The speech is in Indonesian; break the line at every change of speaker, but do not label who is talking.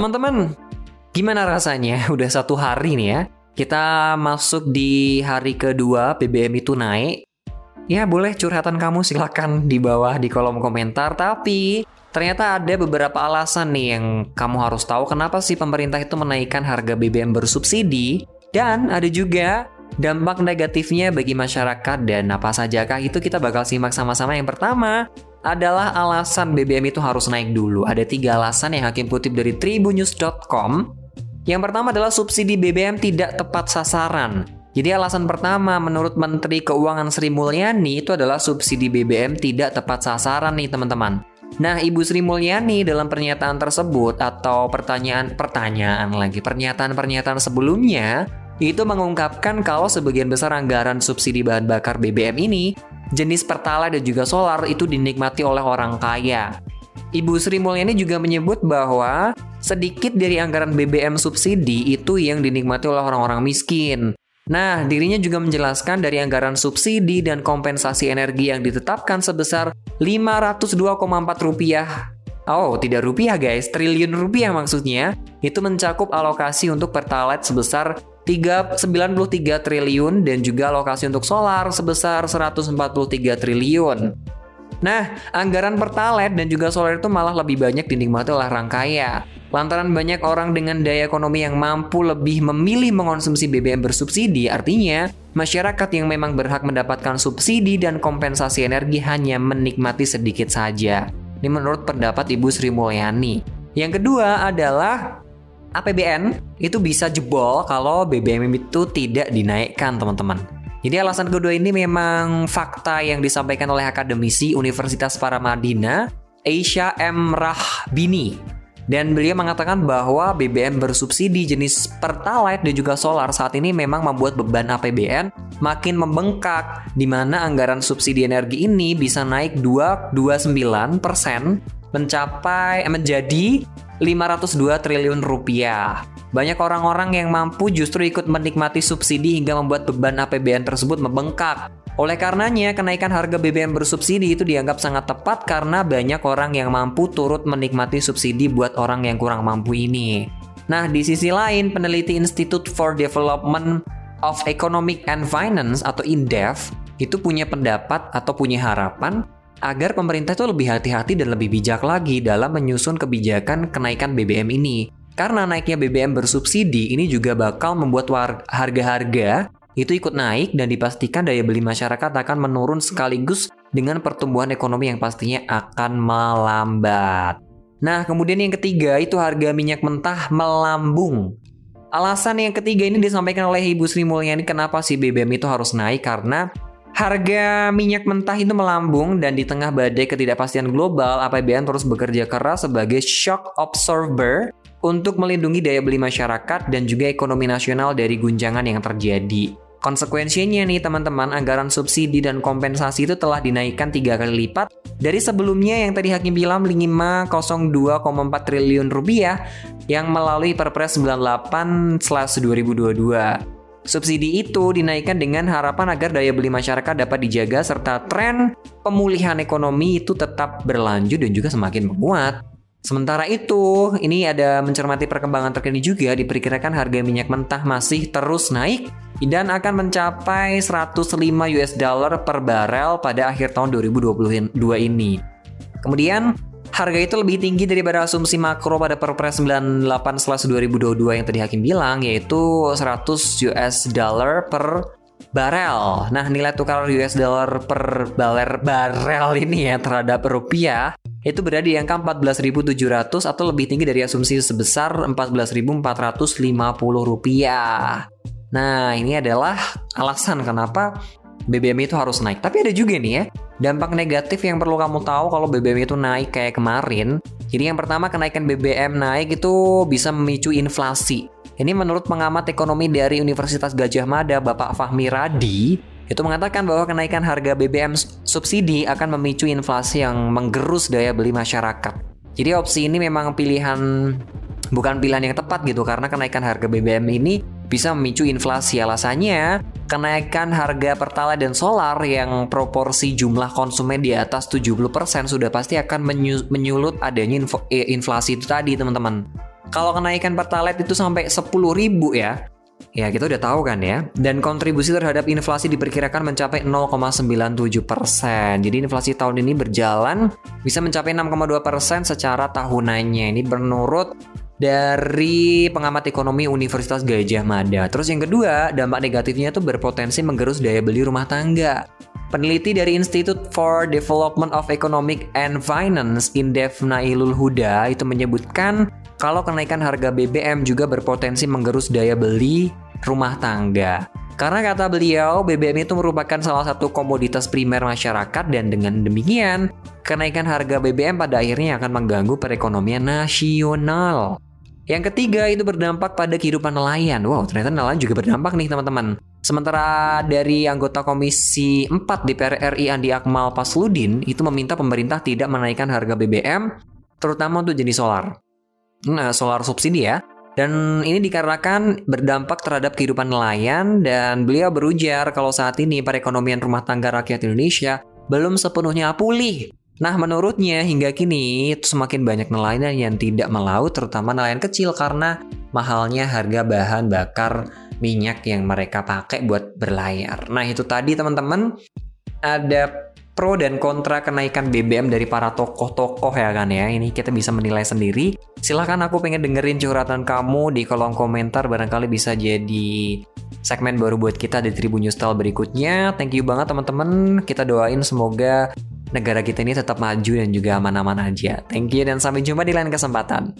Teman-teman, gimana rasanya? Udah satu hari nih ya. Kita masuk di hari kedua BBM itu naik. Ya boleh curhatan kamu silakan di bawah di kolom komentar. Tapi ternyata ada beberapa alasan nih yang kamu harus tahu kenapa sih pemerintah itu menaikkan harga BBM bersubsidi. Dan ada juga dampak negatifnya bagi masyarakat dan apa sajakah itu kita bakal simak sama-sama. Yang pertama adalah alasan BBM itu harus naik dulu. Ada tiga alasan yang Hakim kutip dari tribunnews.com. Yang pertama adalah subsidi BBM tidak tepat sasaran. Jadi alasan pertama menurut Menteri Keuangan Sri Mulyani itu adalah subsidi BBM tidak tepat sasaran nih teman-teman. Nah, Ibu Sri Mulyani dalam pernyataan tersebut atau pertanyaan-pertanyaan lagi pernyataan-pernyataan sebelumnya itu mengungkapkan kalau sebagian besar anggaran subsidi bahan bakar BBM ini, jenis Pertalite dan juga solar itu dinikmati oleh orang kaya. Ibu Sri Mulyani juga menyebut bahwa sedikit dari anggaran BBM subsidi itu yang dinikmati oleh orang-orang miskin. Nah, dirinya juga menjelaskan dari anggaran subsidi dan kompensasi energi yang ditetapkan sebesar 502,4 rupiah Oh, tidak rupiah guys, triliun rupiah maksudnya. Itu mencakup alokasi untuk Pertalite sebesar 393 triliun dan juga alokasi untuk solar sebesar 143 triliun. Nah, anggaran Pertalite dan juga solar itu malah lebih banyak dinikmati oleh orang kaya. Lantaran banyak orang dengan daya ekonomi yang mampu lebih memilih mengonsumsi BBM bersubsidi, artinya masyarakat yang memang berhak mendapatkan subsidi dan kompensasi energi hanya menikmati sedikit saja. Ini menurut pendapat Ibu Sri Mulyani. Yang kedua adalah APBN itu bisa jebol kalau BBM itu tidak dinaikkan, teman-teman. Jadi alasan kedua ini memang fakta yang disampaikan oleh akademisi Universitas Paramadina, Aisha M. Rahbini dan beliau mengatakan bahwa BBM bersubsidi jenis Pertalite dan juga solar saat ini memang membuat beban APBN makin membengkak di mana anggaran subsidi energi ini bisa naik 229% mencapai eh, menjadi 502 triliun rupiah. Banyak orang-orang yang mampu justru ikut menikmati subsidi hingga membuat beban APBN tersebut membengkak. Oleh karenanya, kenaikan harga BBM bersubsidi itu dianggap sangat tepat karena banyak orang yang mampu turut menikmati subsidi buat orang yang kurang mampu ini. Nah, di sisi lain, peneliti Institute for Development of Economic and Finance atau INDEF itu punya pendapat atau punya harapan agar pemerintah itu lebih hati-hati dan lebih bijak lagi dalam menyusun kebijakan kenaikan BBM ini. Karena naiknya BBM bersubsidi ini juga bakal membuat harga-harga itu ikut naik dan dipastikan daya beli masyarakat akan menurun sekaligus dengan pertumbuhan ekonomi yang pastinya akan melambat. Nah, kemudian yang ketiga itu harga minyak mentah melambung. Alasan yang ketiga ini disampaikan oleh Ibu Sri Mulyani kenapa sih BBM itu harus naik karena harga minyak mentah itu melambung dan di tengah badai ketidakpastian global, APBN terus bekerja keras sebagai shock absorber untuk melindungi daya beli masyarakat dan juga ekonomi nasional dari guncangan yang terjadi. Konsekuensinya nih teman-teman, anggaran subsidi dan kompensasi itu telah dinaikkan tiga kali lipat dari sebelumnya yang tadi Hakim bilang 502,4 triliun rupiah yang melalui Perpres 98/2022. Subsidi itu dinaikkan dengan harapan agar daya beli masyarakat dapat dijaga serta tren pemulihan ekonomi itu tetap berlanjut dan juga semakin menguat. Sementara itu, ini ada mencermati perkembangan terkini juga diperkirakan harga minyak mentah masih terus naik dan akan mencapai 105 US dollar per barel pada akhir tahun 2022 ini. Kemudian, harga itu lebih tinggi daripada asumsi makro pada Perpres 98/2022 yang tadi Hakim bilang yaitu 100 US dollar per barel. Nah, nilai tukar US dollar per barel barel ini ya terhadap rupiah itu berada di angka 14.700 atau lebih tinggi dari asumsi sebesar 14.450 rupiah. Nah, ini adalah alasan kenapa BBM itu harus naik. Tapi ada juga nih ya, dampak negatif yang perlu kamu tahu kalau BBM itu naik kayak kemarin. Jadi yang pertama kenaikan BBM naik itu bisa memicu inflasi. Ini menurut pengamat ekonomi dari Universitas Gajah Mada, Bapak Fahmi Radi, itu mengatakan bahwa kenaikan harga BBM subsidi akan memicu inflasi yang menggerus daya beli masyarakat. Jadi opsi ini memang pilihan bukan pilihan yang tepat gitu karena kenaikan harga BBM ini bisa memicu inflasi. Alasannya, kenaikan harga Pertalite dan solar yang proporsi jumlah konsumen di atas 70% sudah pasti akan menyulut adanya inflasi itu tadi, teman-teman. Kalau kenaikan Pertalite itu sampai 10 ribu ya, Ya kita udah tahu kan ya. Dan kontribusi terhadap inflasi diperkirakan mencapai 0,97 persen. Jadi inflasi tahun ini berjalan bisa mencapai 6,2 persen secara tahunannya. Ini menurut dari pengamat ekonomi Universitas Gajah Mada. Terus yang kedua, dampak negatifnya itu berpotensi menggerus daya beli rumah tangga. Peneliti dari Institute for Development of Economic and Finance, Indef Nailul Huda, itu menyebutkan kalau kenaikan harga BBM juga berpotensi menggerus daya beli rumah tangga. Karena kata beliau, BBM itu merupakan salah satu komoditas primer masyarakat dan dengan demikian, kenaikan harga BBM pada akhirnya akan mengganggu perekonomian nasional. Yang ketiga itu berdampak pada kehidupan nelayan. Wow, ternyata nelayan juga berdampak nih teman-teman. Sementara dari anggota Komisi 4 DPR RI Andi Akmal Pasludin itu meminta pemerintah tidak menaikkan harga BBM terutama untuk jenis solar nah, solar subsidi ya. Dan ini dikarenakan berdampak terhadap kehidupan nelayan dan beliau berujar kalau saat ini perekonomian rumah tangga rakyat Indonesia belum sepenuhnya pulih. Nah, menurutnya hingga kini semakin banyak nelayan yang tidak melaut, terutama nelayan kecil karena mahalnya harga bahan bakar minyak yang mereka pakai buat berlayar. Nah, itu tadi teman-teman ada pro dan kontra kenaikan BBM dari para tokoh-tokoh ya kan ya. Ini kita bisa menilai sendiri. Silahkan aku pengen dengerin curhatan kamu di kolom komentar barangkali bisa jadi segmen baru buat kita di Tribun News Style berikutnya. Thank you banget teman-teman. Kita doain semoga negara kita ini tetap maju dan juga aman-aman aja. Thank you dan sampai jumpa di lain kesempatan.